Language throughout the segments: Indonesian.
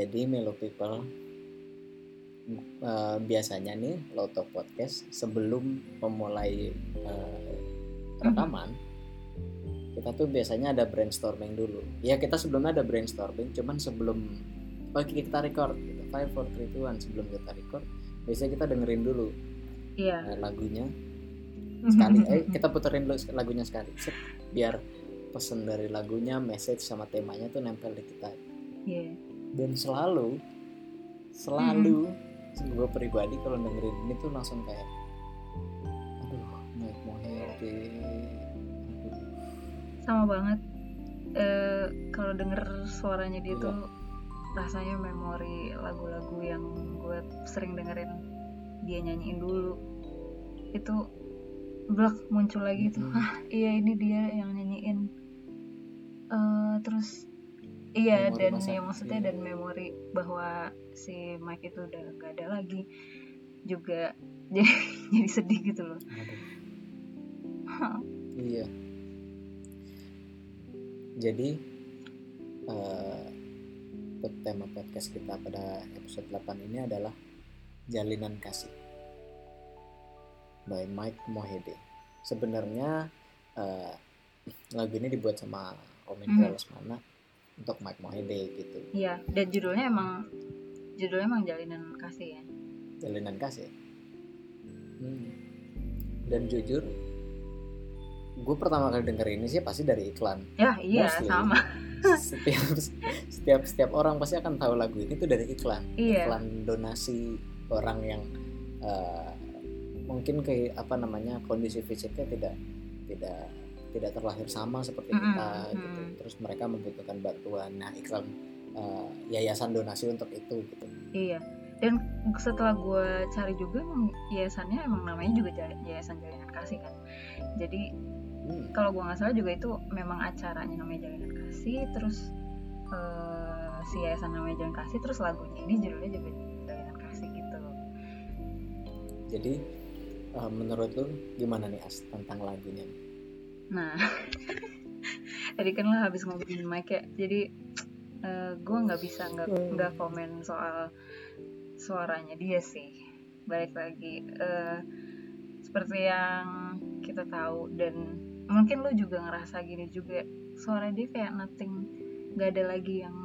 Jadi Melo People eh, biasanya nih Loto Podcast sebelum memulai eh, rekaman kita tuh biasanya ada brainstorming dulu. Ya kita sebelumnya ada brainstorming, cuman sebelum oke kita record gitu. Five, four, three, two, one. sebelum kita record biasanya kita dengerin dulu iya. eh, lagunya sekali. Eh kita puterin dulu lagunya sekali. Set, biar pesen dari lagunya, message sama temanya tuh nempel di kita Iya. Dan selalu selalu gue pribadi kalau dengerin ini tuh langsung kayak aduh Mike Mohede aduh Sama banget. Eh, kalau denger suaranya dia Iya. tuh rasanya memori lagu-lagu yang gue sering dengerin dia nyanyiin dulu. Itu blak muncul lagi tuh. Mhm. Ah, iya ini dia yang nyanyiin. Eh, terus iya Memori dan ya maksudnya dan memori bahwa si Mike itu udah gak ada lagi juga jadi jadi sedih gitu loh. iya. Jadi eh, tema podcast kita pada episode 8 ini adalah jalinan kasih by Mike Mohede. Sebenarnya eh, lagu ini dibuat sama Om Indra Mhm. Lesmana untuk Mike Mohede gitu Iya, dan judulnya emang judulnya emang jalinan kasih ya. jalinan kasih Hmm. dan jujur gue pertama kali denger ini sih pasti dari iklan Ya iya Mostly. sama. setiap setiap setiap orang pasti akan tahu lagu ini tuh dari iklan Iya. iklan donasi orang yang eh, mungkin kayak apa namanya kondisi fisiknya tidak tidak tidak terlahir sama seperti kita gitu mm. terus mereka membutuhkan bantuan nah iklan eh, yayasan donasi untuk itu gitu Iya. Dan setelah gue cari juga emang yayasannya emang namanya juga Yayasan Jalinan Kasih kan. Jadi Hmm, kalau gue nggak salah juga itu memang acaranya namanya Jalinan Kasih, terus eh, si yayasan namanya Jalinan Kasih, terus lagunya ini judulnya juga Jalinan Kasih gitu. jadi eh, menurut lu gimana nih as tentang lagunya Nah, tadi kan lo habis ngomongin Mike ya, jadi gue nggak bisa nggak Hmm. nggak komen soal suaranya dia sih. Balik lagi, eh, seperti yang kita tahu dan mungkin lo juga ngerasa gini juga, suara dia kayak nothing, nggak ada lagi yang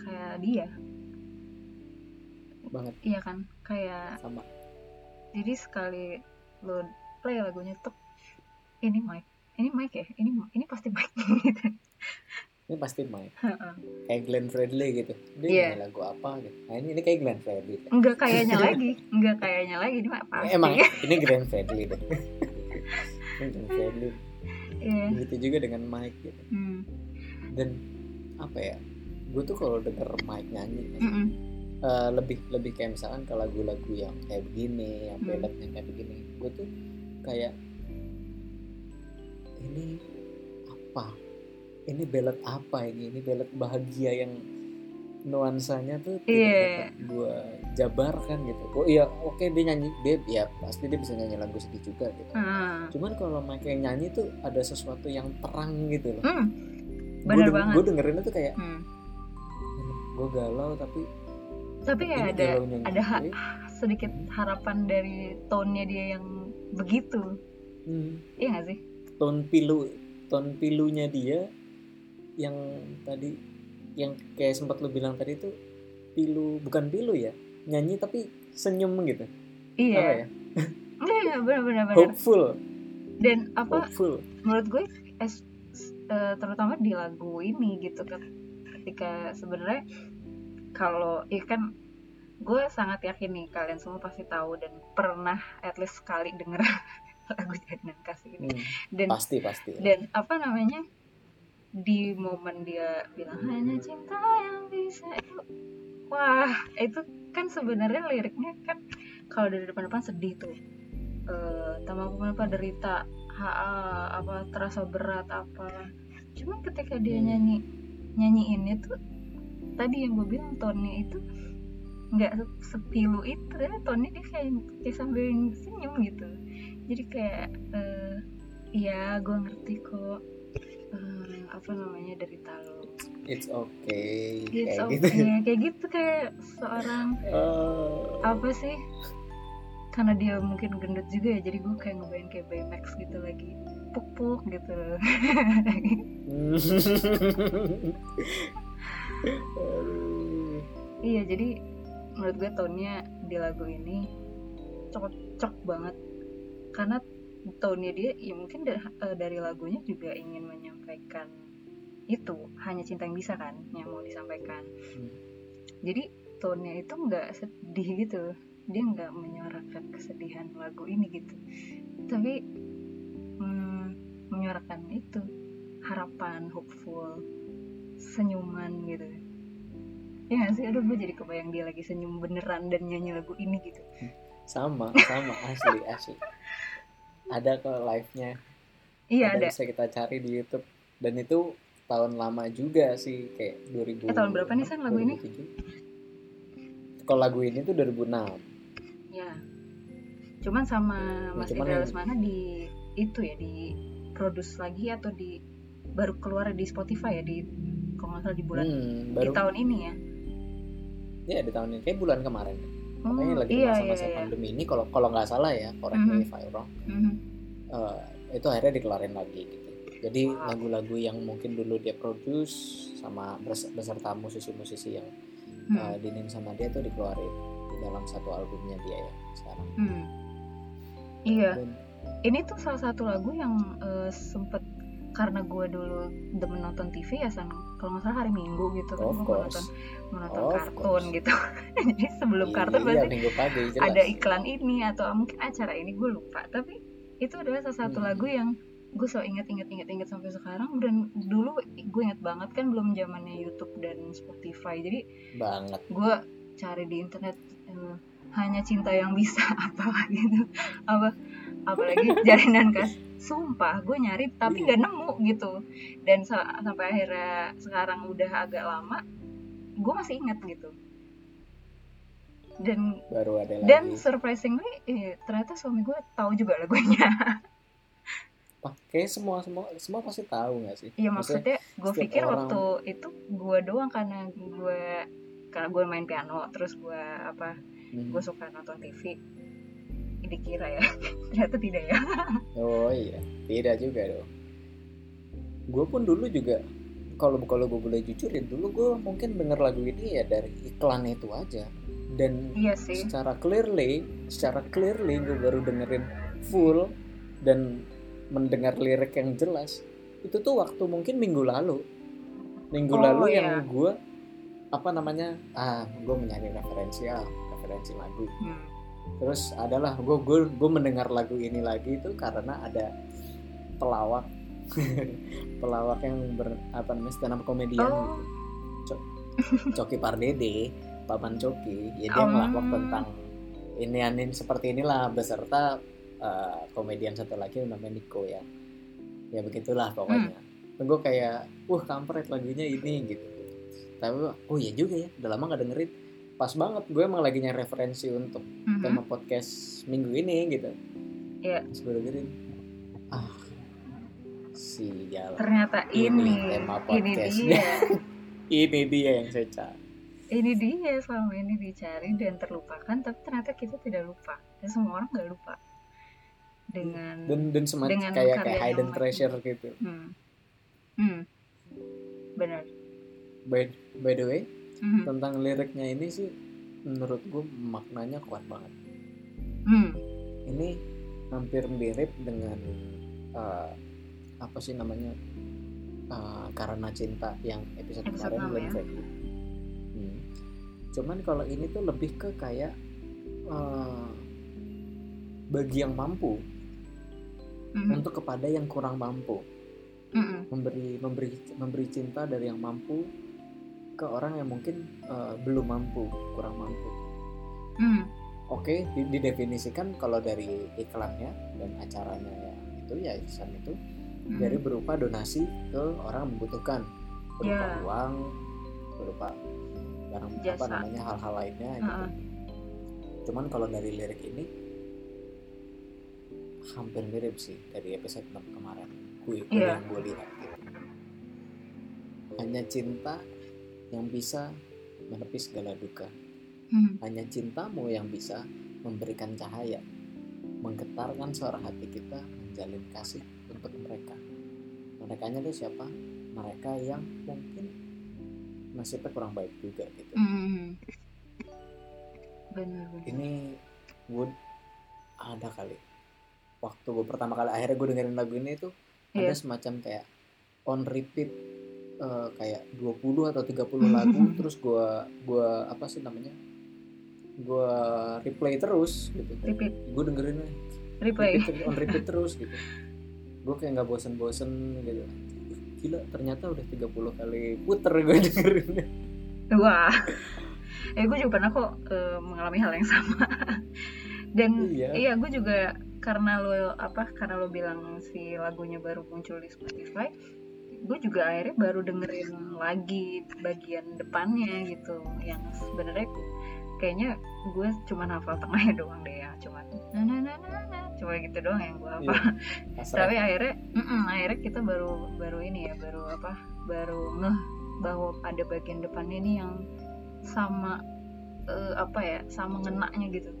kayak dia, banget iya kan? Kayak sama jadi sekali lo play lagunya tuh, ini Mike, ini Mike ya, ini ini pasti Mike gitu. ini pasti Heeh. kayak Glenn Fredly gitu dia nyanyi lagu apa gitu nah ini ini kayak Glenn Fredly Enggak kayaknya lagi, enggak kayaknya lagi ini mah pasti. emang ini Glenn Fredly deh ini Glenn Fredly Iya. begitu juga dengan Mike gitu Hmm. dan apa ya gue tuh kalau denger Mike nyanyi Mm-mm. eh, lebih lebih kayak misalkan ke lagu-lagu yang kayak begini yang Hmm. balladnya kayak begini gue tuh kayak ini apa ini ballad apa ini ini ballad bahagia yang nuansanya tuh tidak Iya. dapat gue jabarkan gitu oh iya oke dia nyanyi dia ya pasti dia bisa nyanyi lagu sedih juga gitu Hmm. cuman kalau Mike nyanyi tuh ada sesuatu yang terang gitu loh Hmm. Bener banget. gue dengerinnya tuh kayak Hmm. gue galau tapi Tapi kayak ada ada ha- gue, sedikit harapan dari tone-nya dia yang begitu. hmm, Iya gak sih? Tone pilu tone pilunya dia yang tadi yang kayak sempat lu bilang tadi itu pilu bukan pilu ya nyanyi tapi senyum gitu apa Iya. ya Iya, iya, benar benar benar. hopeful Dan apa hopeful menurut gue es- eh, terutama di lagu ini gitu kan ketika sebenarnya kalau ya kan gue sangat yakin nih kalian semua pasti tahu dan pernah at least sekali denger lagu Jalinan Kasih ini. Hmm, dan pasti pasti. dan apa namanya di momen dia bilang hanya cinta yang bisa itu. Wah itu kan sebenarnya liriknya kan kalau dari depan-depan sedih tuh. Tak mampu apa derita ha, apa terasa berat apa. Cuma ketika dia Hmm. nyanyi nyanyiin itu tadi yang gue bilang tone itu nggak se- sepilu itu. Ya tone dia kayak, kayak sambil senyum gitu jadi kayak eh, iya gue ngerti kok. Eh, apa namanya derita lo it's okay It's kayak okay. gitu kayak gitu kayak seorang Oh. apa sih karena dia mungkin gendut juga ya jadi gue kayak ngebayang kayak Baymax gitu lagi. Puk puk gitu. Iya jadi menurut gue tone-nya di lagu ini cocok banget karena tone-nya dia ya mungkin da- eh, dari lagunya juga ingin menyampaikan itu. Hanya cinta yang bisa kan yang mau disampaikan. Hmm. jadi tone-nya itu nggak sedih gitu. Dia nggak menyuarakan kesedihan lagu ini gitu. Tapi hmm, menyuarakan itu. Harapan hopeful senyuman gitu. Ya nggak sih? Aduh gue jadi kebayang dia lagi senyum beneran dan nyanyi lagu ini gitu. Sama sama. Asli asli ada kok live nya iya ada. bisa kita cari di YouTube. Dan itu tahun lama juga sih kayak 2000 Eh, tahun berapa nih, San, lagu ini? 2007. kalau lagu ini tuh 2006 ya cuman sama Ya, Mas Indra Lesmana di itu ya di produce lagi atau di baru keluar di Spotify ya di kalau nggak salah di bulan hmm, di baru tahun ini ya? Ya di tahun ini. Kayak bulan kemarin Makanya lagi iya, masa-masa iya, iya. pandemi ini kalau kalau nggak salah ya correct me Mhm. if I wrong Mhm. eh, itu akhirnya dikeluarin lagi gitu jadi Wow. lagu-lagu yang mungkin dulu dia produce sama beserta musisi-musisi yang Hmm. uh, dinin sama dia tuh dikeluarin di dalam satu albumnya dia ya sekarang Hmm. Iya, Dan, ini tuh salah satu lagu yang eh, sempet karena gue dulu demen nonton TV ya san kalau nggak salah hari Minggu gitu kan gue nonton nonton Of kartun course. gitu. Jadi sebelum kartun iya, pasti pagi jelas. ada iklan ini atau mungkin acara ini gue lupa. Tapi itu adalah salah satu Hmm. lagu yang gue so inget inget inget inget sampai sekarang. Dan dulu gue inget banget kan belum zamannya YouTube dan Spotify. Jadi banget. gue cari di internet eh, hanya cinta yang bisa apa gitu. Apa apalagi jalinan kas sumpah gue nyari tapi nggak nemu gitu. Dan sa- sampai akhirnya sekarang udah agak lama gue masih inget gitu. Dan baru ada dan lagi surprisingly eh, ternyata suami gue tahu juga lagunya. Pakai semua semua semua pasti tahu nggak sih? Iya Maksudnya, maksudnya gue pikir orang- waktu itu gue doang karena gue karena gue main piano terus gue apa hmm, gue suka nonton TV dikira ya. Ternyata tidak ya. Oh iya. Tidak juga dong. Gue pun dulu juga kalau kalau gue boleh jujurin dulu gue mungkin denger lagu ini ya dari iklan itu aja. Dan iya sih. secara clearly secara clearly gue baru dengerin full dan mendengar lirik yang jelas. Itu tuh waktu mungkin minggu lalu. Minggu Oh, lalu iya. yang gue apa namanya ah gue mencari referensi ah referensi lagu. Hmm. Terus adalah gue gue gue mendengar lagu ini lagi itu karena ada pelawak pelawak yang ber apa namanya stand up komedian Oh. gitu Coki Pardede Paman Coki ya dia Oh. ngelawak tentang ini anin seperti inilah beserta eh, komedian satu lagi namanya Niko ya ya begitulah pokoknya Hmm. gue kayak wah kampret lagunya ini gitu tapi oh iya juga ya udah lama gak dengerin pas banget. Gue emang lagi nyari referensi untuk Mhm. tema podcast minggu ini gitu. Iya. terus gue dengerin. Ah si jalan ternyata Ini ini. tema ini dia. Ini dia yang saya cari. Ini dia selama ini dicari dan terlupakan tapi ternyata kita tidak lupa. Dan semua orang nggak lupa. Dengan dan dan semacam Dengan kayak kayak hidden treasure gitu. Hmm. Hmm. benar. By by the way Mhm. tentang liriknya ini sih menurut gue maknanya kuat banget Hmm. ini hampir mirip dengan eh, apa sih namanya eh, karena cinta yang episode, Episode kemarin Glenn ya. Fredly. Hmm. cuman kalau ini tuh lebih ke kayak eh, bagi yang mampu Mhm. untuk kepada yang kurang mampu Mhm. memberi memberi memberi cinta dari yang mampu ke orang yang mungkin eh, belum mampu kurang mampu Mhm. oke di- didefinisikan kalau dari iklannya dan acaranya ya itu ya Ihsan itu Mhm. dari berupa donasi ke orang membutuhkan berupa Ya. uang berupa barang apa Jasa. namanya hal-hal lainnya gitu Heeh. cuman kalau dari lirik ini hampir mirip sih dari episode 6 kemarin gue Iya. yang gue lihat gitu hanya cinta yang bisa menepis segala duka Hmm. hanya cintamu yang bisa memberikan cahaya menggetarkan suara hati kita menjalin kasih untuk mereka mereka itu siapa mereka yang mungkin nasibnya kurang baik juga gitu Hmm. Benar benar. ini gue ada kali waktu gue pertama kali akhirnya gue dengerin lagu ini tuh ada Iya. semacam kayak on repeat eh, kayak 20 atau 30 lagu terus gue gua apa sih namanya gue replay terus gitu Repeat, gue dengerin replay. repeat, on repeat terus gitu gue kayak nggak bosen-bosen gitu gila ternyata udah 30 kali puter gue dengerinnya Wah. Eh gue juga pernah kok eh, mengalami hal yang sama. Dan Iya. iya, gue juga karena lo apa karena lo bilang si lagunya baru muncul di Spotify, gue juga akhirnya baru dengerin lagi bagian depannya gitu. Yang sebenarnya kayaknya gue cuma hafal tengahnya doang deh ya, cuman na na na na na, cuma gitu doang yang gue hafal. Pasrah. tapi akhirnya mm-mm, akhirnya kita baru baru ini ya baru apa baru ngeh bahwa ada bagian depannya ini yang sama eh, apa ya sama ngenaknya gitu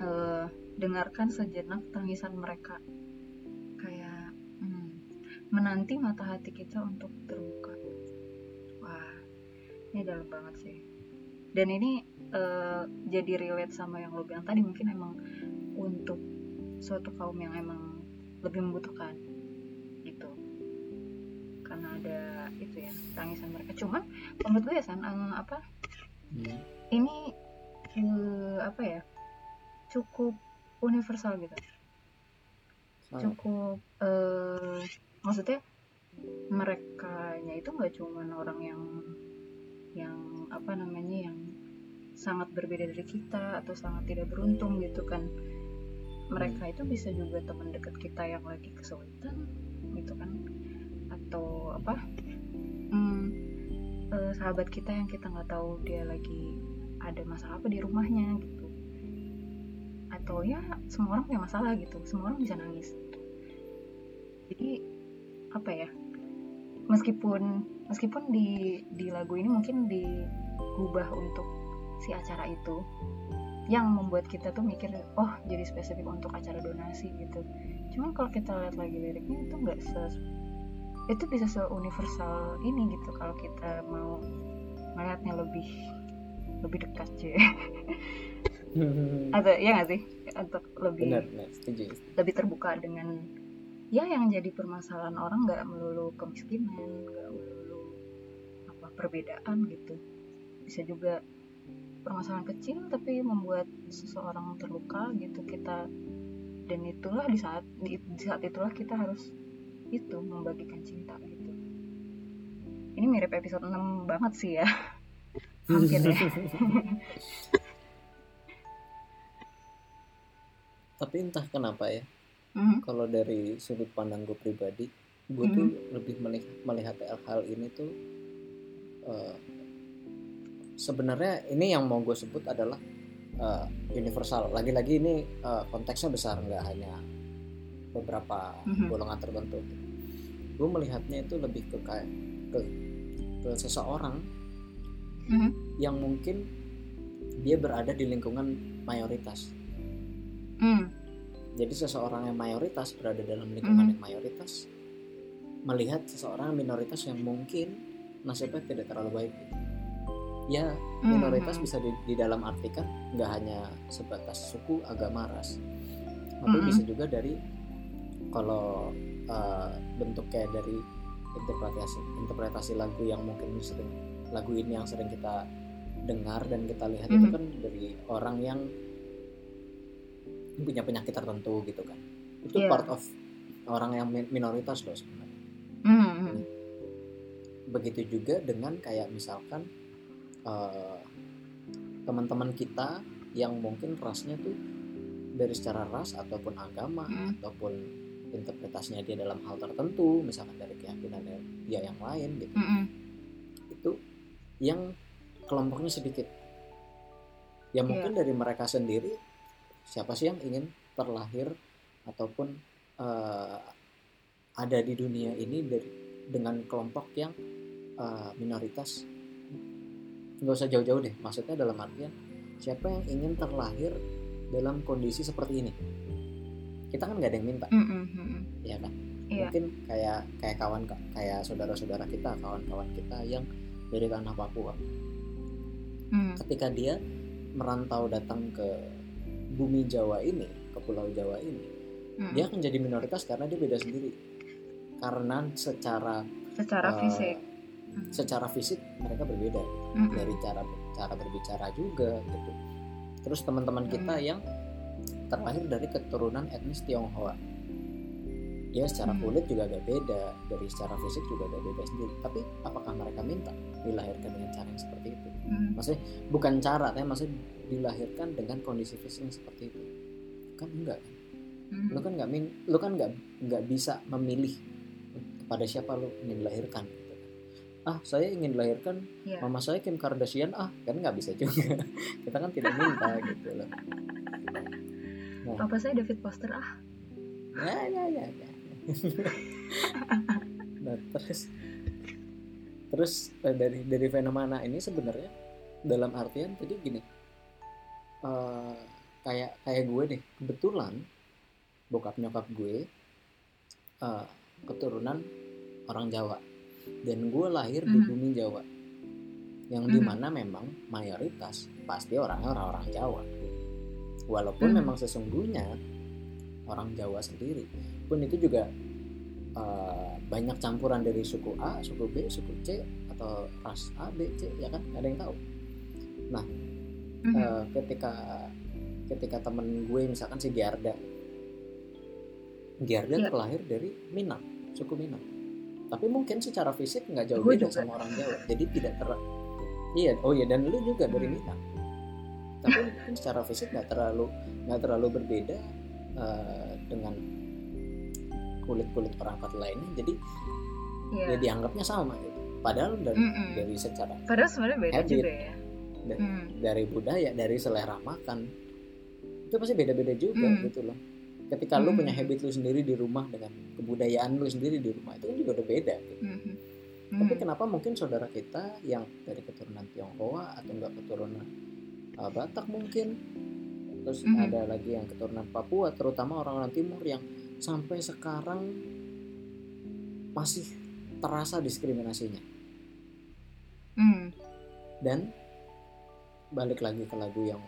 Eh, dengarkan sejenak tangisan mereka menanti mata hati kita untuk terbuka. Wah ini dalam banget sih. Dan ini eh, jadi relate sama yang lo bilang tadi mungkin emang untuk suatu kaum yang emang lebih membutuhkan gitu. Karena ada itu ya tangisan mereka. Cuman menurut gue ya san eh, apa? Hmm. ini eh, apa ya cukup universal gitu. Sama. cukup eh maksudnya mereka itu nggak cuman orang yang yang apa namanya yang sangat berbeda dari kita atau sangat tidak beruntung gitu kan. Mereka itu bisa juga teman dekat kita yang lagi kesulitan gitu kan. Atau apa hmm, eh, sahabat kita yang kita nggak tahu dia lagi ada masalah apa di rumahnya gitu. Atau ya semua orang punya masalah gitu. Semua orang bisa nangis. Gitu. jadi apa ya meskipun meskipun di di lagu ini mungkin diubah untuk si acara itu yang membuat kita tuh mikir oh jadi spesifik untuk acara donasi gitu. Cuman kalau kita lihat lagi liriknya itu nggak se itu bisa se universal ini gitu kalau kita mau melihatnya lebih lebih dekat cuy atau ya nggak sih? Untuk lebih benar benar setuju. lebih terbuka dengan ya yang jadi permasalahan orang nggak melulu kemiskinan nggak melulu apa perbedaan gitu. Bisa juga permasalahan kecil tapi membuat seseorang terluka gitu. Kita dan itulah di saat di, di saat itulah kita harus itu membagikan cinta gitu. Ini mirip episode 6 banget sih ya. Hampir ya. Tapi entah kenapa ya Mhm. kalau dari sudut pandang gue pribadi gue tuh lebih melihat melihat hal ini tuh eh, sebenarnya ini yang mau gue sebut adalah eh, universal lagi-lagi ini eh, konteksnya besar nggak hanya beberapa Mhm. golongan tertentu gue melihatnya itu lebih ke kayak ke ke seseorang Mhm. yang mungkin dia berada di lingkungan mayoritas Hmm. Jadi seseorang yang mayoritas berada dalam lingkungan Mhm. yang mayoritas melihat seseorang minoritas yang mungkin nasibnya tidak terlalu baik. gitu. Ya minoritas Mhm. bisa di, di dalam artikan nggak hanya sebatas suku, agama, ras, tapi Mhm. bisa juga dari kalau uh, bentuk kayak dari interpretasi interpretasi lagu yang mungkin sering lagu ini yang sering kita dengar dan kita lihat itu Mhm. kan dari orang yang punya penyakit tertentu gitu kan itu Iya. part of orang yang min- minoritas loh sebenarnya Mhm. begitu juga dengan kayak misalkan eh, teman-teman kita yang mungkin rasnya tuh dari secara ras ataupun agama Mhm. ataupun interpretasinya dia dalam hal tertentu misalkan dari keyakinan dia yang lain gitu Mhm. itu yang kelompoknya sedikit ya mungkin dari mereka sendiri siapa sih yang ingin terlahir ataupun eh, ada di dunia ini dari dengan kelompok yang uh, minoritas? Nggak usah jauh-jauh deh maksudnya dalam artian siapa yang ingin terlahir dalam kondisi seperti ini? Kita kan nggak ada yang minta. Mm, mm, mm, mm. ya kan? Iya. mungkin kayak kayak kawan kayak saudara-saudara kita kawan-kawan kita yang dari tanah Papua. Mm, ketika dia merantau datang ke bumi Jawa ini ke Pulau Jawa ini mm. dia akan jadi minoritas karena dia beda sendiri karena secara secara eh, fisik Mm, secara fisik mereka berbeda mm, mm. dari cara cara berbicara juga gitu terus teman-teman kita Hmm. yang terlahir dari keturunan etnis Tionghoa ya secara Hmm. kulit juga agak beda dari secara fisik juga agak beda sendiri tapi apakah mereka minta dilahirkan dengan cara yang seperti itu. Mm, maksudnya bukan cara tapi maksudnya dilahirkan dengan kondisi fisik yang seperti itu. Kan enggak kan? Mm. lu kan nggak min- lu kan nggak nggak bisa memilih kepada siapa lu ingin dilahirkan gitu. ah saya ingin dilahirkan Iya. mama saya Kim Kardashian ah kan nggak bisa juga. Kita kan tidak minta gitu loh. Papa saya David Foster ah. Ya ya ya, ya. nah terus terus eh, dari dari fenomena ini sebenarnya dalam artian jadi gini eh, kayak kayak gue deh kebetulan bokap nyokap gue eh, keturunan orang Jawa dan gue lahir di Mhm. bumi Jawa yang Mhm. di mana memang mayoritas pasti orangnya orang-orang Jawa walaupun Mhm. memang sesungguhnya orang Jawa sendiri pun itu juga eh, banyak campuran dari suku A, suku B, suku C atau ras A, B, C ya kan nggak ada yang tahu. Mhm. Eh, ketika ketika temen gue misalkan si Giarda, Giarda Iya. terlahir dari Minang, suku Minang. Tapi mungkin secara fisik nggak jauh beda sama orang Jawa, jadi tidak ter Iya, oh iya dan lu juga dari Hmm. Minang. Tapi mungkin secara fisik nggak terlalu nggak terlalu berbeda eh, dengan kulit-kulit perangkat lainnya. Jadi Iya. ya dianggapnya sama gitu. Padahal dari, Mm-mm. dari secara Padahal sebenarnya beda Habit. juga ya. Da- Hmm. dari budaya, dari selera makan itu pasti beda-beda juga Hmm. gitu loh. Ketika lu Hmm. punya habit lu sendiri di rumah dengan kebudayaan lu sendiri di rumah itu kan juga udah beda. Gitu. Mhm. Tapi Hmm. kenapa mungkin saudara kita yang dari keturunan Tionghoa atau enggak keturunan uh, Batak mungkin, terus Mhm. ada lagi yang keturunan Papua, terutama orang-orang Timur yang sampai sekarang masih terasa diskriminasinya. Hmm. Dan balik lagi ke lagu yang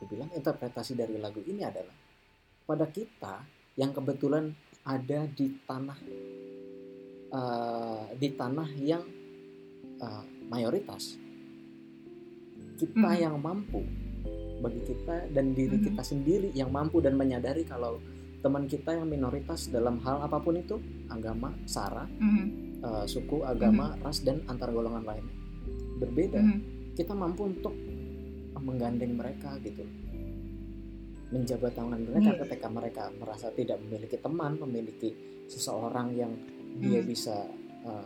gue bilang interpretasi dari lagu ini adalah pada kita yang kebetulan ada di tanah eh, di tanah yang eh, mayoritas kita Hmm. yang mampu bagi kita dan diri Mhm. kita sendiri yang mampu dan menyadari kalau teman kita yang minoritas dalam hal apa pun itu agama, sara, Mhm. eh, suku, agama, ras dan antar golongan lainnya berbeda Mhm. kita mampu untuk menggandeng mereka gitu menjabat tangan mereka Iya. ketika mereka merasa tidak memiliki teman memiliki seseorang yang dia Hmm. bisa uh,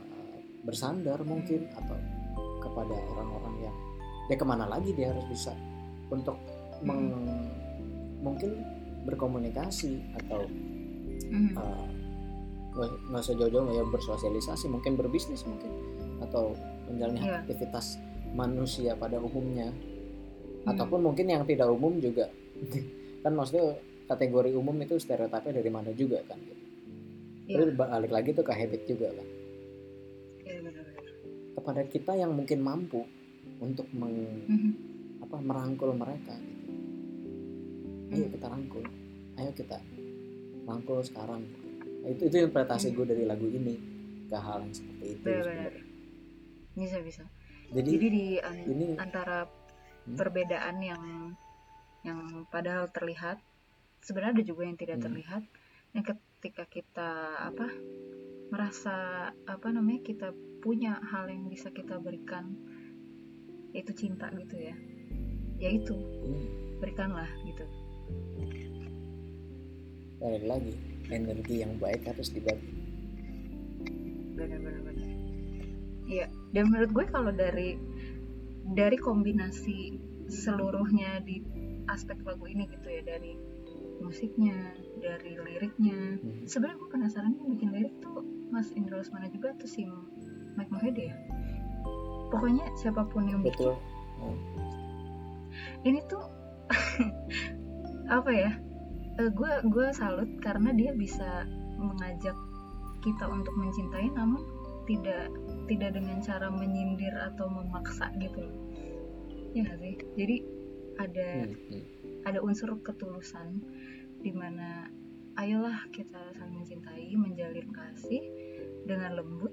bersandar mungkin atau kepada orang-orang yang ya ke mana lagi dia harus bisa untuk meng- mungkin berkomunikasi atau Mhm. uh, nggak usah jauh-jauh ya bersosialisasi mungkin berbisnis mungkin atau menjalani Iya. aktivitas manusia pada umumnya Hmm. ataupun mungkin yang tidak umum juga kan maksudnya kategori umum itu stereotipnya dari mana juga kan gitu. Tapi balik lagi tuh ke habit juga kan Iya, kepada kita yang mungkin mampu untuk meng- Mhm. apa merangkul mereka. Ayo kita rangkul ayo kita rangkul sekarang Nah, itu itu interpretasi Hmm. gue dari lagu ini ke hal yang seperti itu. Bisa bisa. jadi, Jadi di an- ini antara Hmm. perbedaan yang yang padahal terlihat sebenarnya ada juga yang tidak Hmm. terlihat yang ketika kita apa merasa apa namanya kita punya hal yang bisa kita berikan yaitu cinta gitu ya yaitu hmm, berikanlah gitu balik lagi energi yang baik harus dibagi. Benar-benar benar. Iya dan menurut gue kalau dari dari kombinasi seluruhnya di aspek lagu ini gitu ya dari musiknya dari liriknya. Hmm. sebenarnya gue penasaran yang bikin lirik tuh Mas Indra Lesmana juga tuh si Mike Mohede ya? Pokoknya siapa pun yang bikin betul. Hmm. ini tuh apa ya gue gue salut karena dia bisa mengajak kita untuk mencintai namun tidak tidak dengan cara menyindir atau memaksa gitu loh ya nggak sih jadi ada Hmm, hmm. ada unsur ketulusan di mana ayolah kita saling mencintai menjalin kasih dengan lembut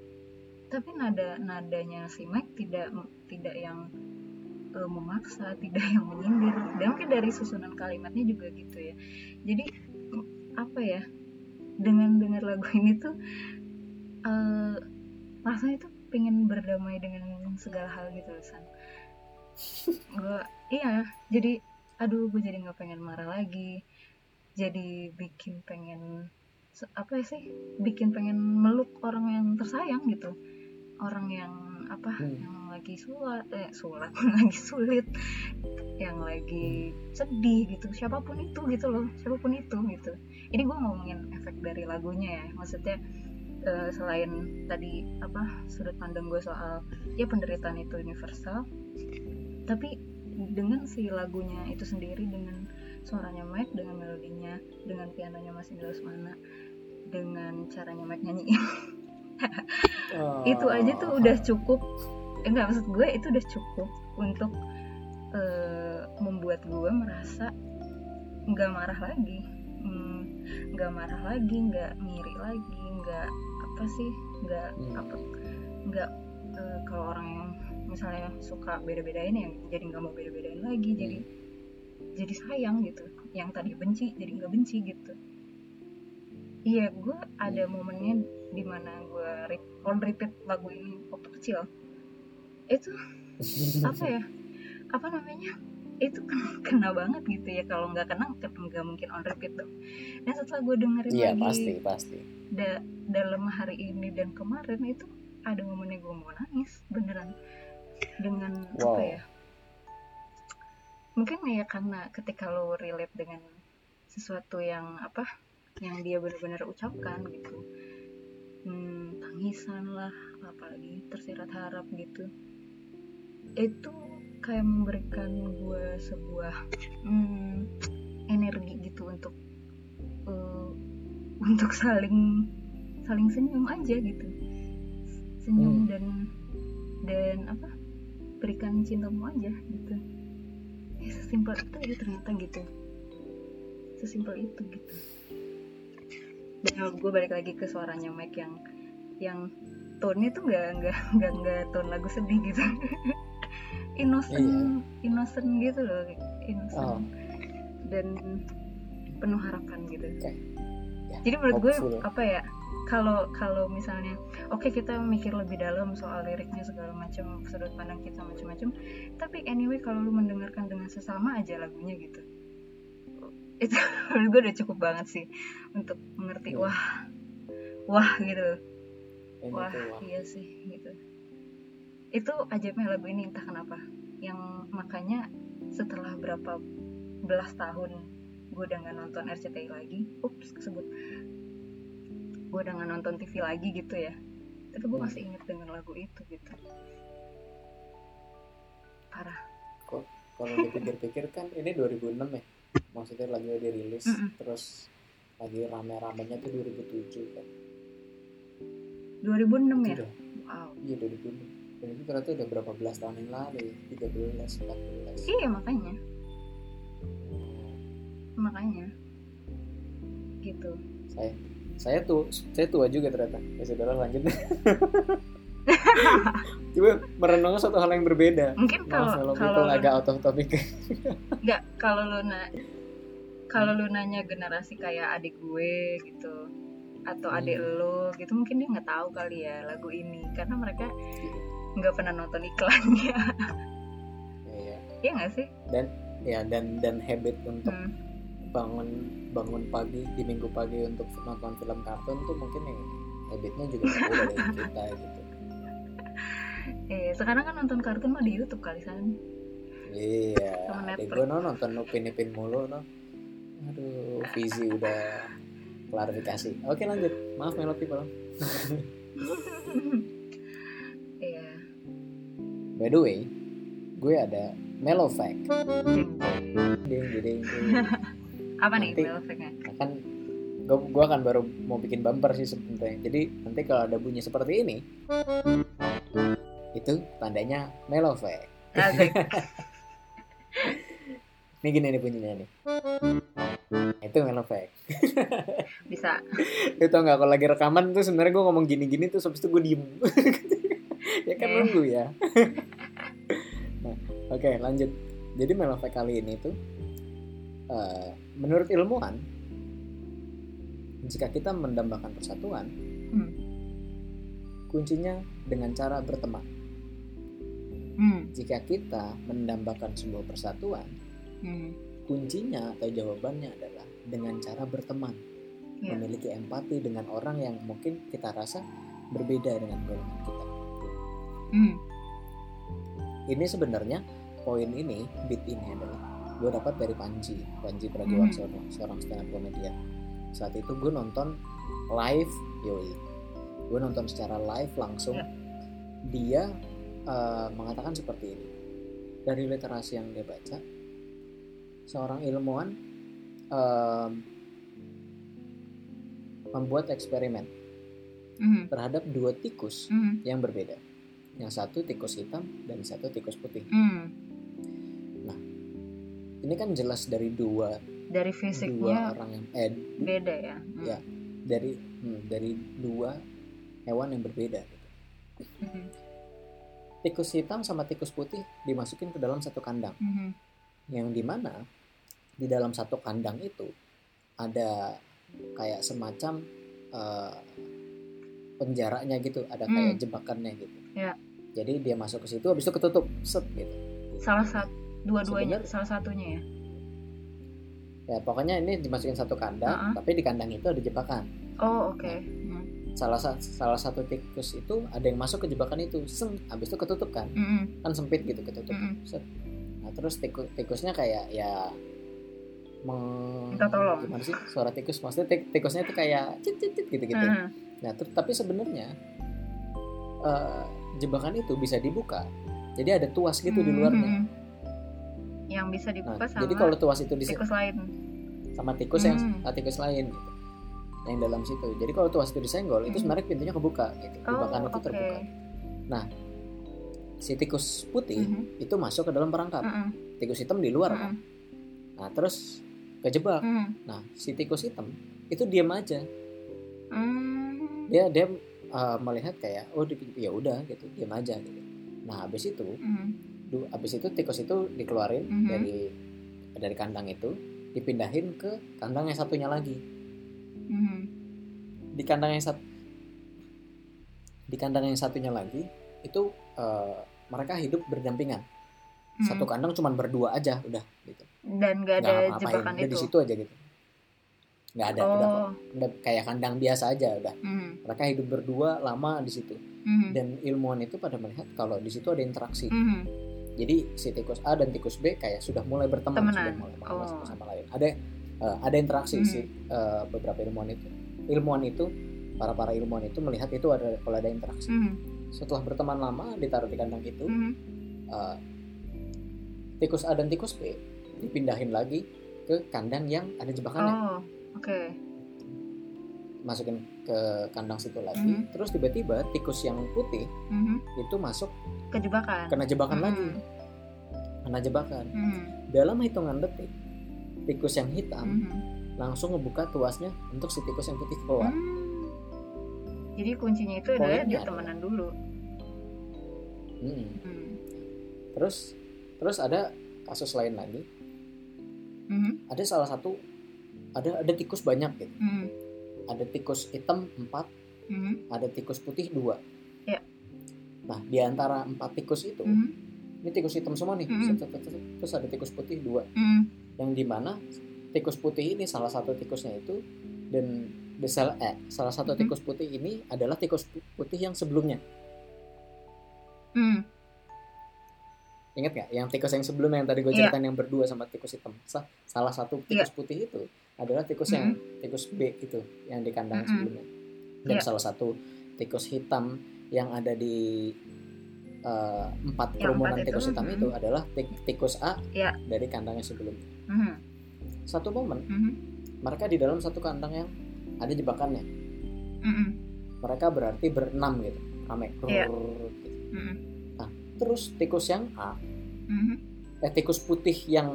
tapi nada nadanya si Mike tidak tidak yang eh, memaksa tidak yang menyindir. Dan mungkin dari susunan kalimatnya juga gitu ya. Jadi apa ya dengan dengar lagu ini tuh eh rasanya tuh pengen berdamai dengan segala hal gitu San gue iya jadi aduh gue jadi nggak pengen marah lagi. Jadi bikin pengen apa sih bikin pengen meluk orang yang tersayang gitu. Orang yang apa Hmm. yang lagi sulat eh sulat lagi sulit yang lagi sedih gitu. Siapa pun itu gitu loh siapa pun itu gitu. Ini gue ngomongin efek dari lagunya ya. Maksudnya eh, selain tadi apa sudut pandang gue soal ya penderitaan itu universal tapi dengan si lagunya itu sendiri dengan suaranya Mike dengan melodinya dengan pianonya Mas Indra Lesmana dengan caranya Mike nyanyiin Oh. itu aja tuh udah cukup enggak maksud gue itu udah cukup untuk eh, membuat gue merasa nggak marah lagi. Hmm, nggak marah lagi nggak ngiri lagi nggak apa sih nggak Hmm. apa nggak eh, kalau orang yang misalnya suka beda-bedain yang jadi nggak mau beda-bedain lagi jadi jadi sayang gitu. Yang tadi benci jadi nggak benci gitu. Iya gue ada momennya di mana gue on repeat lagu ini waktu kecil itu apa ya apa namanya itu kena, kena banget gitu ya kalau nggak kena nggak mungkin on repeat dong dan setelah gue dengerin Iya lagi pasti pasti. da- dalam hari ini dan kemarin itu ada momennya gue mau nangis beneran dengan Wow. apa ya mungkin ya karena ketika lo relate dengan sesuatu yang apa yang dia benar-benar ucapkan gitu hmm, tangisan lah apalagi tersirat harap gitu itu kayak memberikan gue sebuah hmm, energi gitu untuk eh, untuk saling saling senyum aja gitu. Senyum Hmm. dan dan apa berikan cintamu aja gitu. Ya, sesimpel itu ya ternyata gitu. Sesimpel itu gitu. Dan gue balik lagi ke suaranya Mike yang yang tone-nya tuh nggak nggak nggak nggak tone lagu sedih gitu innocent innocent gitu loh innocent Oh. dan penuh harapan gitu Oke. Ya, jadi menurut gue apa ya kalau kalau misalnya oke kita mikir lebih dalam soal liriknya segala macam sudut pandang kita macam-macam tapi anyway kalau lu mendengarkan dengan sesama aja lagunya gitu itu menurut gue udah cukup banget sih untuk mengerti Iya. wah wah gitu wah. iya sih gitu itu ajaibnya lagu ini entah kenapa yang makanya setelah berapa belas tahun gue udah nggak nonton RCTI lagi ups kesebut gue udah nggak nonton TV lagi gitu ya tapi gue Hmm. masih inget dengan lagu itu gitu parah Kalau dipikir-pikir kan ini 2006 ya. Maksudnya lagu dirilis Mm-mm. terus lagi rame-ramenya tuh 2007 kan. 2006 Itu ya udah, wow iya 2006. Dan itu ternyata udah berapa belas tahun yang lalu ya? 13, 14. iya makanya makanya gitu Saya saya tuh saya tua juga ternyata. Ya sudah lanjut. Coba merenung suatu hal yang berbeda. mungkin Maaf kalau kalau kalau people agak out of topic. nggak kalau lu na kalau lu nanya generasi kayak adik gue gitu atau Hmm. adik lo gitu mungkin dia nggak tahu kali ya lagu ini karena mereka nggak pernah nonton iklannya Iya. ya nggak sih Ya dan dan habit untuk Hmm. bangun bangun pagi di minggu pagi untuk nonton film kartun tuh mungkin ya habitnya juga berbeda dari kita gitu. eh sekarang kan nonton kartun mah di YouTube kali kan Iya, Netflix. gue no nonton Upin Ipin mulu no. Aduh, Fizi udah klarifikasi. Oke lanjut. Maaf Melody Bang. by the way gue ada mellow fact. Ding ding ding. Apa nih Nanti- melofeknya akan gue gue akan baru mau bikin bumper sih sebenarnya. Jadi nanti kalau ada bunyi seperti ini itu tandanya mellow fact. Ini gini nih bunyinya nih. Itu mellow fact. Bisa. Lu tau gak kalau lagi rekaman tuh sebenarnya gue ngomong gini-gini tuh habis itu gue diem ya kan Eh. nunggu ya nah oke lanjut jadi melofek kali ini tuh eh, menurut ilmuwan jika kita mendambakan persatuan Hmm. kuncinya dengan cara berteman Hmm. jika kita mendambakan sebuah persatuan Hmm. kuncinya atau jawabannya adalah dengan cara berteman Iya. memiliki empati dengan orang yang mungkin kita rasa berbeda dengan golongan kita Hmm. ini sebenarnya poin ini beat ini adalah gue dapat dari Panji Panji Pragiwaksono seorang stand up comedian saat itu gue nonton live yoi gue nonton secara live langsung Ya. dia eh, mengatakan seperti ini dari literasi yang dia baca seorang ilmuwan em, membuat eksperimen Hmm. terhadap dua tikus Hmm. yang berbeda yang satu tikus hitam dan satu tikus putih Hmm. ini kan jelas dari dua dari dua fisiknya orang yang eh beda ya Hmm. Ya. dari hmm, dari dua hewan yang berbeda gitu. Hmm. tikus hitam sama tikus putih dimasukin ke dalam satu kandang Hmm. yang di mana di dalam satu kandang itu ada kayak semacam eh, penjaranya gitu ada kayak Hmm. jebakannya gitu Ya. jadi dia masuk ke situ habis itu ketutup set gitu salah satu dua-duanya salah satunya ya ya pokoknya ini dimasukin satu kandang Uh-uh. tapi di kandang itu ada jebakan oh oke Hmm. salah sa- salah satu tikus itu ada yang masuk ke jebakan itu seng habis itu ketutup kan Hmm. kan sempit gitu ketutup Mm-mm. Set. nah terus tikus tikusnya kayak ya meng Minta tolong. gimana sih suara tikus maksudnya tik- tikusnya itu kayak cit cit cit gitu gitu Hmm. nah ter- tapi sebenarnya eh, jebakan itu bisa dibuka jadi ada tuas gitu di luarnya Hmm. yang bisa nah dibuka sama jadi kalau tuas itu di tikus lain sama tikus yang Hmm. ah, tikus lain gitu yang dalam situ jadi kalau tuas itu disenggol itu Hmm. sebenarnya pintunya kebuka gitu oh jebakan itu terbuka si tikus putih Mhm. itu masuk ke dalam perangkap Mm-mm. tikus hitam di luar kan Mm-mm. nah terus kejebak Mm. nah si tikus hitam itu diam aja Mm. dia dia uh, melihat kayak oh ya udah gitu diam aja gitu nah habis itu Mm. du- habis itu tikus itu dikeluarin Mhm. dari dari kandang itu dipindahin ke kandang yang satunya lagi Mm. di kandang yang satu di kandang yang satunya lagi itu uh, mereka hidup berdampingan Mm. satu kandang cuma berdua aja udah gitu dan gak ada ngapa-ngapain jebakan udah itu di situ aja gitu nggak ada udah oh udah kayak kandang biasa aja udah Mm. mereka hidup berdua lama di situ Mm. dan ilmuwan itu pada melihat kalau di situ ada interaksi Mm. jadi si tikus A dan tikus B kayak sudah mulai berteman Temenan. sudah mulai mengenal Oh. satu sama lain ada eh, ada interaksi Mhm. si eh, beberapa ilmuwan itu ilmuwan itu para para ilmuwan itu melihat itu ada kalau ada interaksi Mm. setelah berteman lama ditaruh di kandang itu Mm. eh, tikus A dan tikus B dipindahin lagi ke kandang yang ada jebakannya oh oke masukin ke kandang situ lagi Mhm. terus tiba-tiba tikus yang putih Mhm. itu masuk kejebakan kena jebakan Mm. lagi kena jebakan Mm. dalam hitungan detik tikus yang hitam Mhm. langsung ngebuka tuasnya untuk si tikus yang putih keluar Hmm. Jadi kuncinya itu adalah Poinnya adalah- temenan dulu. Mm. Hmm. terus terus ada kasus lain lagi Mhm. ada salah satu ada ada tikus banyak gitu Mhm. ada tikus hitam empat Mhm. ada tikus putih dua Ya. nah di antara empat tikus itu Mhm. ini tikus hitam semua nih set. terus ada tikus putih dua Mhm. yang di mana tikus putih ini salah satu tikusnya itu dan the sal- eh, salah satu Mhm. tikus putih ini adalah tikus pu- putih yang sebelumnya Mhm. ingat nggak yang tikus yang sebelumnya yang tadi gue Iya. ceritain yang berdua sama tikus hitam Sa- salah satu tikus putih itu adalah tikus yang tikus B itu yang di kandang Mhm. sebelumnya dan Iya. salah satu tikus hitam yang ada di eh, empat kerumunan empat itu, tikus hitam mm. itu adalah tik- tikus A Ya. dari kandangnya sebelumnya. Mhm, Satu momen mhm, mereka di dalam satu kandang yang ada jebakannya. mhm, Mereka berarti berenam gitu, rame. Rrrr, gitu. mhm, Terus tikus yang A, mhm, eh tikus putih yang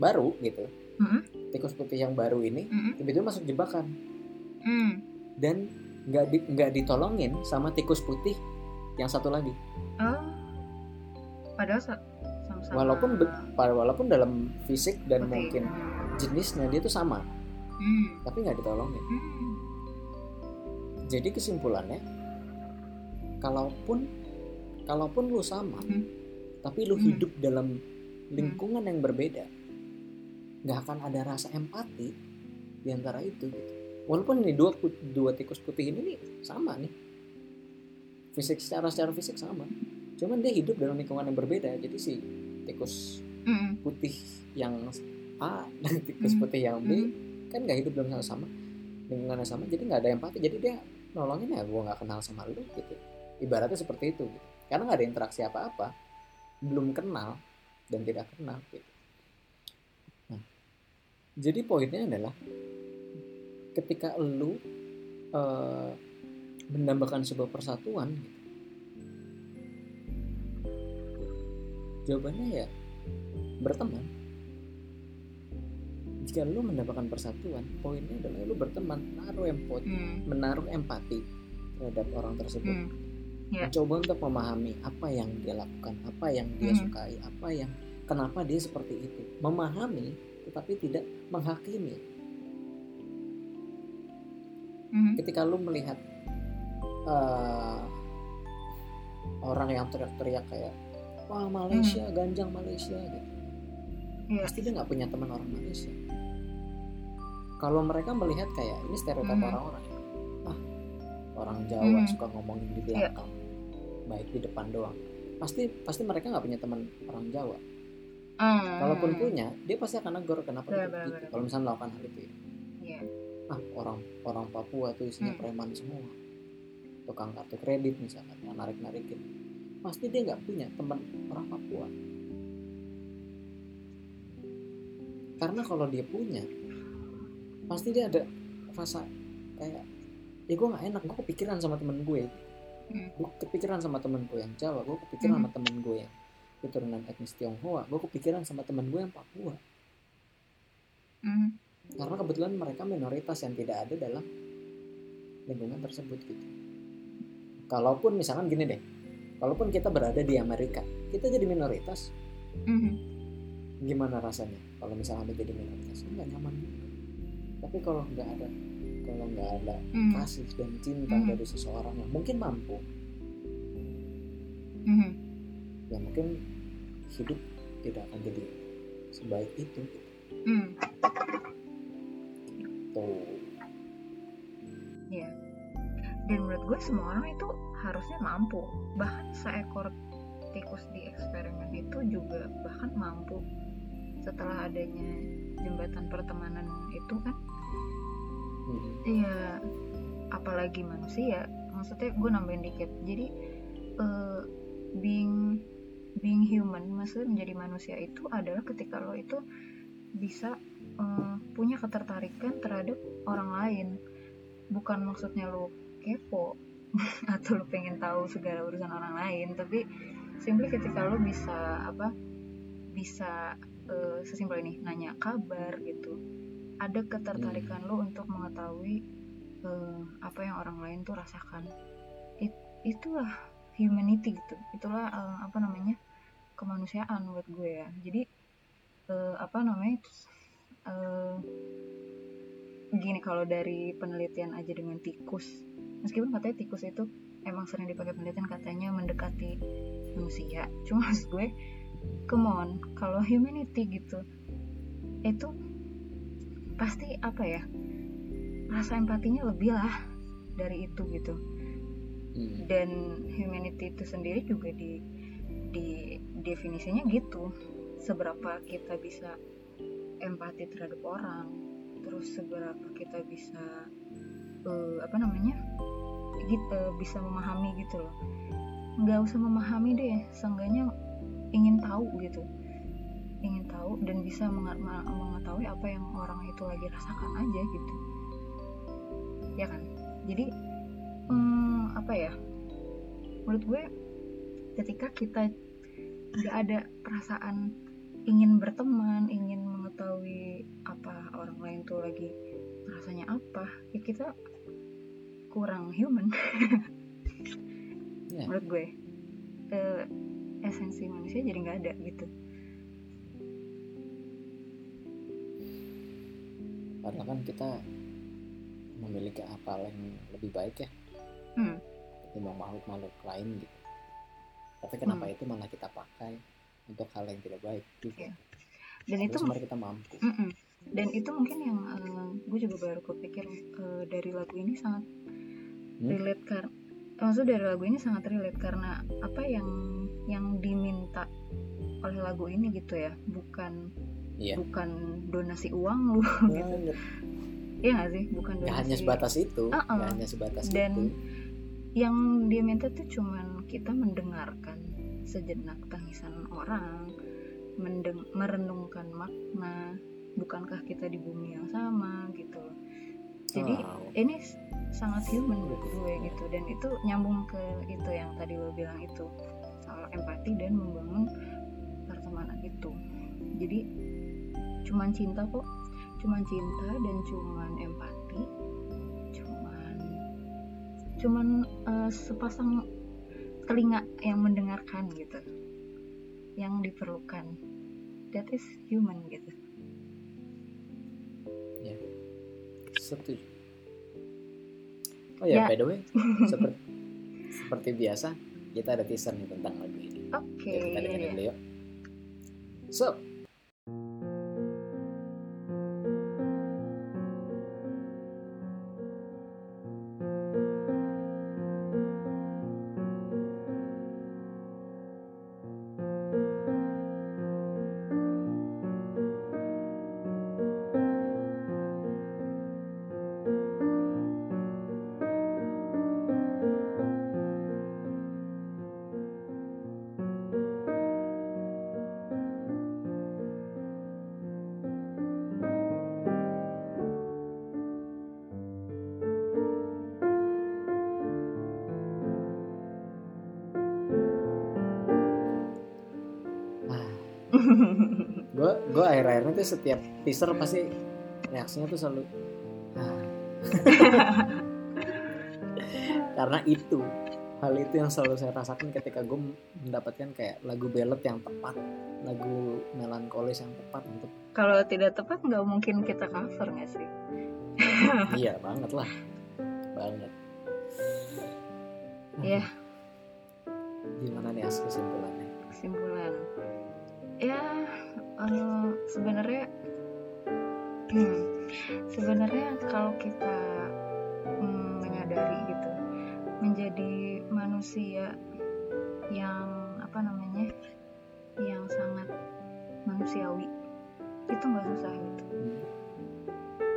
baru gitu, mhm, tikus putih yang baru ini mhm, tiba-tiba masuk jebakan mhm. dan nggak di, nggak ditolongin sama tikus putih yang satu lagi. Oh. Padahal sa- sama-sama. Walaupun walaupun dalam fisik dan putih. mungkin jenisnya dia tuh sama, Hmm. tapi nggak ditolongin. Hmm. Jadi kesimpulannya, kalaupun kalaupun lu sama, Hmm. tapi lu Hmm. hidup dalam lingkungan yang berbeda, nggak akan ada rasa empati di antara itu. Gitu. Walaupun ini dua dua tikus putih ini nih sama nih, fisik secara secara fisik sama, cuman dia hidup dalam lingkungan yang berbeda. Jadi si tikus Hmm. putih yang A dan tikus Hmm. putih yang B Hmm. kan nggak hidup dalam sama sama lingkungan yang sama jadi nggak ada empati jadi dia nolongin ya gue nggak kenal sama lu gitu ibaratnya seperti itu gitu. karena nggak ada interaksi apa-apa belum kenal dan tidak kenal gitu jadi poinnya adalah ketika lu eh, mendambakan sebuah persatuan gitu, jawabannya ya berteman jika lu mendapatkan persatuan poinnya adalah lu berteman menaruh empati Hmm. menaruh empati terhadap orang tersebut Hmm. Ya. mencoba untuk memahami apa yang dia lakukan apa yang dia Hmm. sukai apa yang kenapa dia seperti itu memahami tetapi tidak menghakimi Hmm. ketika lu melihat eh, orang yang teriak-teriak kayak wah Malaysia ganjang Malaysia gitu Iya. pasti dia nggak punya teman orang Malaysia kalau mereka melihat kayak ini stereotip Mhm. orang-orang ya, ah orang Jawa Mhm. suka ngomongin di Iya. belakang baik di depan doang pasti pasti mereka nggak punya teman orang Jawa Hmm. kalaupun punya dia pasti akan negor kenapa benar, begitu benar. kalau misalnya melakukan hal itu ya Iya. ah orang orang Papua tuh isinya Hmm. preman semua tukang kartu kredit misalkan yang narik narikin pasti dia nggak punya teman orang Papua karena kalau dia punya pasti dia ada rasa kayak ya gue nggak enak gue kepikiran sama temen gue Hmm. gue kepikiran sama temen gue yang Jawa gue kepikiran Hmm. sama temen gue yang keturunan etnis Tionghoa gue kepikiran sama temen gue yang Papua Hmm. karena kebetulan mereka minoritas yang tidak ada dalam lingkungan tersebut gitu. Kalaupun misalkan gini deh, kalaupun kita berada di Amerika, kita jadi minoritas, Hmm. gimana rasanya? Kalau misalnya kita jadi minoritas, nggak nyaman juga. Tapi kalau nggak ada, kalau nggak ada Hmm. kasih dan cinta Mhm. dari seseorang yang mungkin mampu, Hmm. Ya mungkin hidup tidak akan jadi sebaik itu. Gitu. Hmm. Tuh. Dan menurut gue semua orang itu harusnya mampu. Bahkan seekor tikus di eksperimen itu juga bahkan mampu setelah adanya jembatan pertemanan itu kan Mhm. Iya, apalagi manusia. Maksudnya gue nambahin dikit. Jadi eh, being being human, maksudnya menjadi manusia itu adalah ketika lo itu bisa eh, punya ketertarikan terhadap orang lain. Bukan maksudnya lo kepo atau lo pengen tahu segala urusan orang lain, tapi simply ketika lo bisa apa? Bisa eh, sesimpel ini nanya kabar gitu ada ketertarikan lo untuk mengetahui eh, apa yang orang lain tuh rasakan It- itulah humanity gitu itulah eh, apa namanya kemanusiaan buat gue ya. Jadi eh, apa namanya eh, gini kalau dari penelitian aja dengan tikus meskipun katanya tikus itu emang sering dipakai penelitian katanya mendekati manusia. Cuma maksud gue come on kalau humanity gitu itu pasti apa ya rasa empatinya lebih lah dari itu gitu. Mhm. dan humanity itu sendiri juga di di definisinya gitu. Seberapa kita bisa empati terhadap orang terus seberapa kita bisa eh, apa namanya gitu bisa memahami gitu loh. Nggak usah memahami deh seenggaknya ingin tahu gitu. Ingin tahu dan bisa mengetahui apa yang orang itu lagi rasakan aja gitu. Ya kan? Jadi hmm, apa ya? Menurut gue ketika kita nggak ada perasaan ingin berteman ingin mengetahui apa orang lain tuh lagi rasanya apa. Ya kita kurang human. Ya. menurut gue Eh, esensi manusia jadi nggak ada gitu. Padahal kan kita memiliki akal yang lebih baik ya. Hmm. ketimbang makhluk-makhluk lain gitu tapi kenapa Hmm. itu malah kita pakai untuk hal yang tidak baik gitu Iya. dan itu sebenarnya kita mampu Mm-mm. dan itu mungkin yang eh, gue juga baru kepikir eh, dari lagu ini sangat Hmm? relate karena maksud dari lagu ini sangat relate karena apa yang yang diminta oleh lagu ini gitu ya bukan iya bukan donasi uang lu gitu Iya gak sih bukan donasi hanya sebatas itu Uh-uh. nggak hanya sebatas Dan- itu yang dia minta tuh cuman kita mendengarkan sejenak tangisan orang mendeng- merenungkan makna bukankah kita di bumi yang sama gitu. Loh jadi Wow. ini sangat human buat gue gitu. Dan itu nyambung ke itu yang tadi lo bilang itu soal empati dan membangun pertemanan itu. Jadi cuman cinta kok cuman cinta dan cuman empati cuman eh, sepasang telinga yang mendengarkan gitu. Yang diperlukan. That is human gitu. Setuju. Oh ya, Ya. by the way seperti seperti biasa kita ada teaser nih tentang lagu ini. Oke Yuk, kita iya, dengerin iya. dulu yuk. So gue gue akhir-akhirnya tuh setiap teaser pasti reaksinya tuh selalu "Ah." karena itu hal itu yang selalu saya rasakan ketika gue mendapatkan kayak lagu ballad yang tepat lagu melankolis yang tepat untuk kalau tidak tepat nggak mungkin kita cover nggak sih iya banget lah banget Iya. gimana nih as kesimpulan sebenarnya hmm, sebenarnya kalau kita hmm, menyadari gitu menjadi manusia yang apa namanya yang sangat manusiawi itu nggak susah gitu.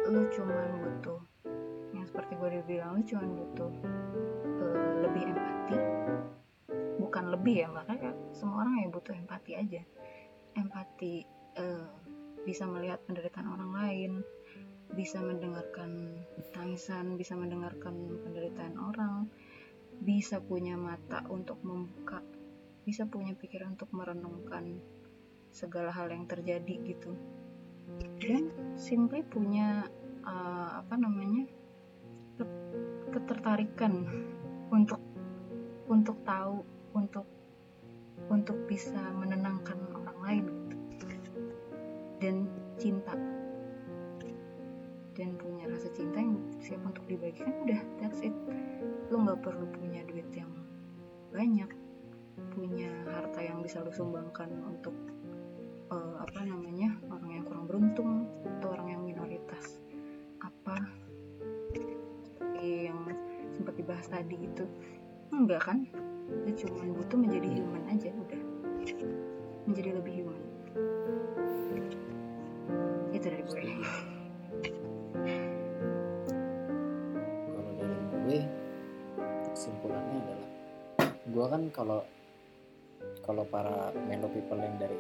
Lu cuman butuh yang seperti gue udah bilang lu cuman butuh eh, lebih empati. Bukan lebih ya makanya semua orang ya butuh empati aja. Empati eh, bisa melihat penderitaan orang lain bisa mendengarkan tangisan bisa mendengarkan penderitaan orang bisa punya mata untuk membuka bisa punya pikiran untuk merenungkan segala hal yang terjadi gitu. Dan simply punya eh, apa namanya ket- ketertarikan untuk untuk tahu untuk untuk bisa menenangkan dibagikan udah that's it. Lo nggak perlu punya duit yang banyak punya harta yang bisa lo sumbangkan untuk eh, apa namanya orang yang kurang beruntung atau orang yang minoritas. Apa yang sempat dibahas tadi itu? Enggak kan? Itu cuma butuh menjadi human aja udah. Menjadi lebih human. Itu dari gue gue kan kalau kalau para Melo people yang dari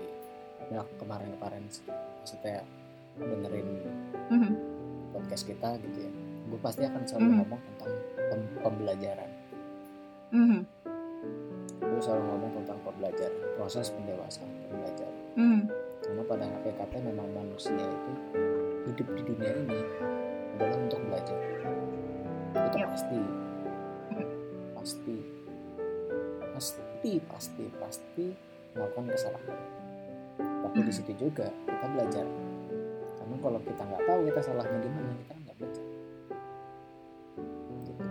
ya, kemarin-kemarin maksudnya dengerin Mhm. podcast kita gitu ya gue pasti akan selalu Mhm. ngomong tentang pem- pembelajaran Mhm. gue selalu ngomong tentang pembelajaran proses pendewasaan pembelajaran Mhm. karena pada hakikatnya memang manusia itu hidup di dunia ini adalah untuk belajar itu Yap. pasti pasti pasti pasti pasti melakukan kesalahan tapi di situ juga kita belajar karena kalau kita nggak tahu kita salahnya di mana kita nggak belajar Gitu.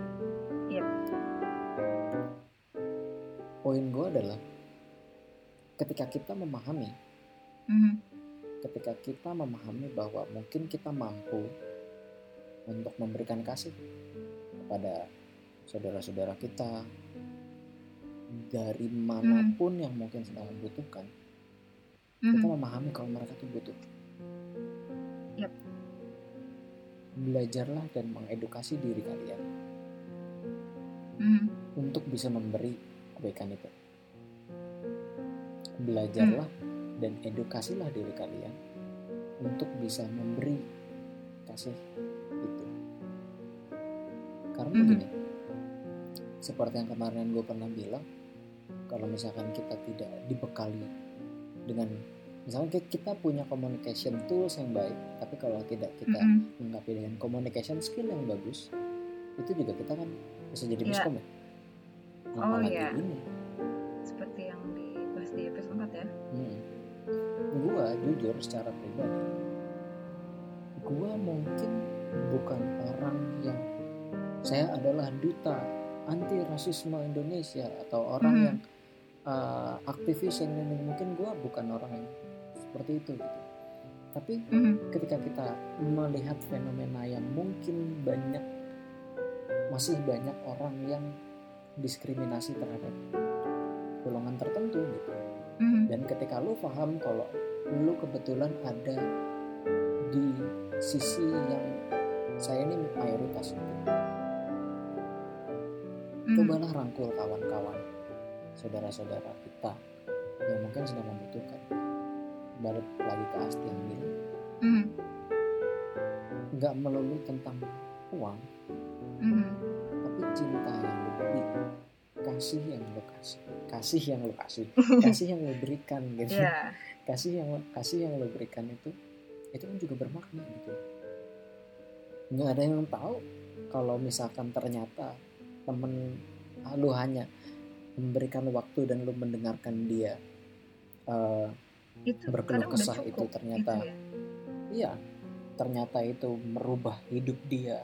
Yap. poin gue adalah ketika kita memahami Mhm. ketika kita memahami bahwa mungkin kita mampu untuk memberikan kasih kepada saudara-saudara kita dari mana pun yang mungkin sedang membutuhkan kita Mhm. memahami kalau mereka tuh butuh Yap. belajarlah dan mengedukasi diri kalian Mhm. untuk bisa memberi kebaikan itu belajarlah dan edukasilah diri kalian untuk bisa memberi kasih itu karena Mhm. begini seperti yang kemarin gue pernah bilang kalau misalkan kita tidak dibekali dengan misalkan ki- kita punya communication tools yang baik tapi kalau tidak kita Mhm. menggapai dengan communication skill yang bagus itu juga kita kan bisa jadi Iya. miskom ya Oh, apalagi iya. ini seperti yang dibahas di episode 4 ya Hmm. Gua jujur secara pribadi, gua mungkin bukan orang yang saya adalah duta anti rasisme Indonesia atau orang Mhm. yang uh, aktivis yang ini mungkin gua bukan orang yang seperti itu gitu. Tapi Mhm. ketika kita melihat fenomena yang mungkin banyak masih banyak orang yang diskriminasi terhadap golongan tertentu gitu Mhm. dan ketika lu paham kalau lu kebetulan ada di sisi yang saya ini mayoritas gitu. Mhm. cobalah rangkul kawan-kawan saudara-saudara kita yang mungkin sedang membutuhkan balik lagi ke Asti yang bilang Mhm. nggak melulu tentang uang Mhm. tapi cinta yang beri kasih yang lu kasih kasih yang lu kasih kasih yang lu berikan gitu Iya. kasih yang kasih yang lo berikan itu itu kan juga bermakna gitu nggak ada yang tahu kalau misalkan ternyata temen lu hanya memberikan waktu dan lu mendengarkan dia eh, itu berkeluh kesah itu cukup ternyata gitu ya. iya ternyata itu merubah hidup dia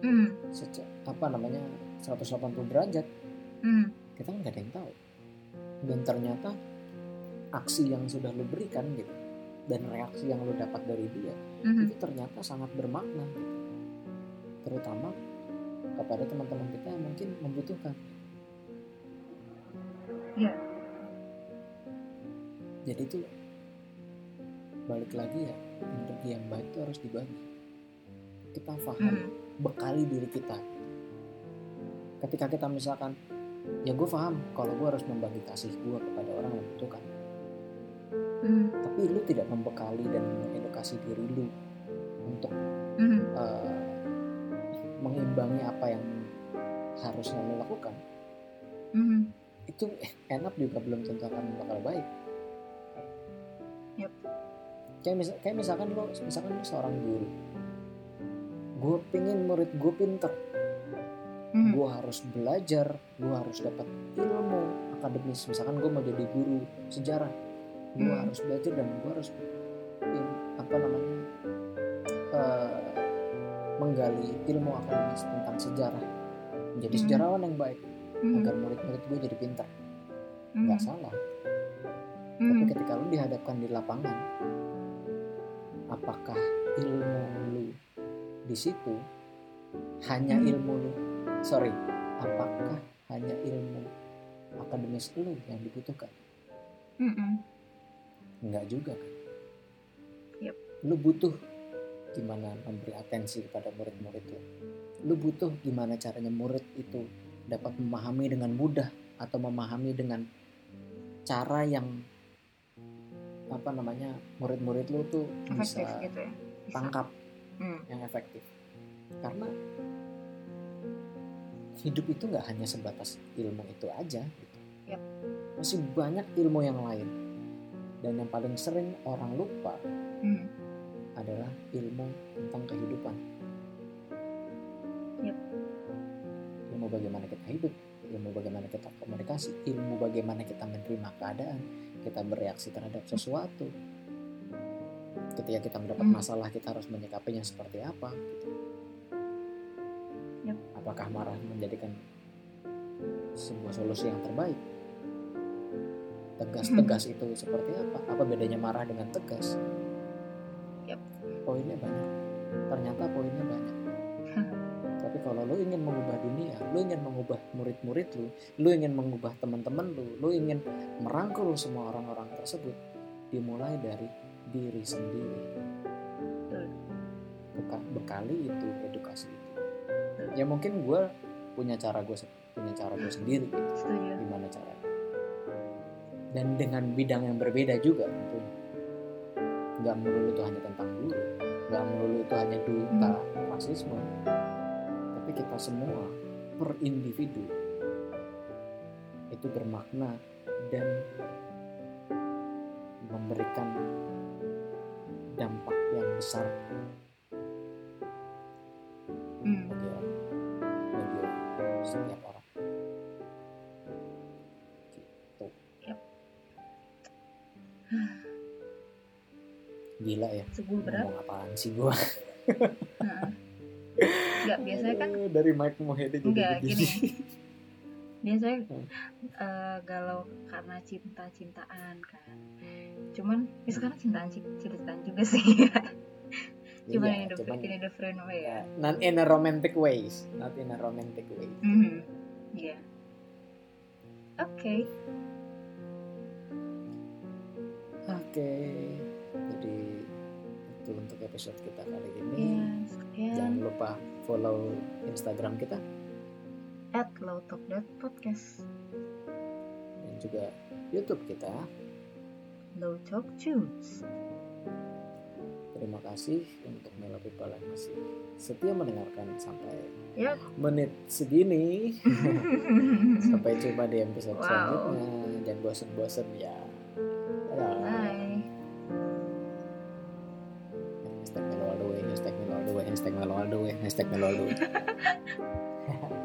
Mhm. seca- apa namanya 180 derajat Mhm. kita kan nggak ada yang tahu dan ternyata aksi yang sudah lu berikan gitu dan reaksi yang lu dapat dari dia Mhm. itu ternyata sangat bermakna gitu. terutama kepada teman-teman kita yang mungkin membutuhkan Iya. jadi itu balik lagi ya energi yang baik itu harus dibagi kita paham Mhm. bekali diri kita ketika kita misalkan ya gue paham kalau gue harus membagi kasih gue kepada orang yang membutuhkan Mhm. tapi lu tidak membekali dan mengedukasi diri lu untuk Mhm. eh, mengimbangi apa yang harusnya lu lakukan Mhm. itu enak juga belum tentu akan bakal baik Yap. kayak, mis- kayak misalkan lu misalkan lu seorang guru gue pingin murid gue pinter Mhm. gue harus belajar gue harus dapat ilmu akademis misalkan gue mau jadi guru sejarah gue Hmm. harus belajar dan gue harus menggali ilmu akademis tentang sejarah menjadi Hmm. sejarawan yang baik Mhm. agar murid-murid gue jadi pintar Mhm. nggak salah Mhm. tapi ketika lu dihadapkan di lapangan apakah ilmu lu di situ hanya Hmm. ilmu lu sorry apakah hanya ilmu akademis lu yang dibutuhkan Mhm. enggak juga kan Yap. lu butuh gimana memberi atensi kepada murid-murid lu lu butuh gimana caranya murid itu dapat memahami dengan mudah atau memahami dengan cara yang apa namanya murid-murid lu tuh efektif bisa gitu ya Bisa. tangkap Hmm. yang efektif karena hidup itu nggak hanya sebatas ilmu itu aja gitu. Yap. masih banyak ilmu yang lain dan yang paling sering orang lupa Hmm. Adalah ilmu tentang kehidupan Yap. ilmu bagaimana kita hidup ilmu bagaimana kita komunikasi ilmu bagaimana kita menerima keadaan kita bereaksi terhadap sesuatu ketika kita mendapat Hmm. masalah kita harus menyikapinya seperti apa gitu. Yap. apakah marah menjadikan sebuah solusi yang terbaik tegas Hmm. itu seperti apa apa bedanya marah dengan tegas. Poinnya banyak. Ternyata poinnya banyak. Tapi kalau lo ingin mengubah dunia lo ingin mengubah murid-murid lo lo ingin mengubah teman-teman lo lo ingin merangkul semua orang-orang tersebut dimulai dari diri sendiri. Beka- bekali itu edukasi itu. Ya mungkin gue punya cara gue punya cara gue sendiri gitu gimana caranya. Dan dengan bidang yang berbeda juga tentunya nggak melulu itu hanya tentang guru nggak melulu itu hanya duta rasisme tapi kita semua per individu itu bermakna dan memberikan dampak yang besar Hmm. bagi orang bagi setiap orang gitu Yap. Gila ya sebuah berat ngomong apaan sih gua Nah. Nggak, biasanya kan dari Mike Mohede jadi Enggak, gini. biasanya Hmm. eh, galau karena cinta-cintaan kan cuman ya sekarang cintaan cintaan juga sih cuman Iya, in, a, cuman in a different way ya not in a romantic ways not in a romantic way Mhm. Iya. Oke. oke jadi itu untuk episode kita kali ini sekian. jangan lupa follow Instagram kita At lowtalk.podcast. dan juga YouTube kita Low Talk Tunes. Terima kasih untuk Mela People yang masih setia mendengarkan sampai Yap. menit segini. sampai jumpa di episode Wow. selanjutnya. Jangan bosen-bosen ya. Dadah. Bye.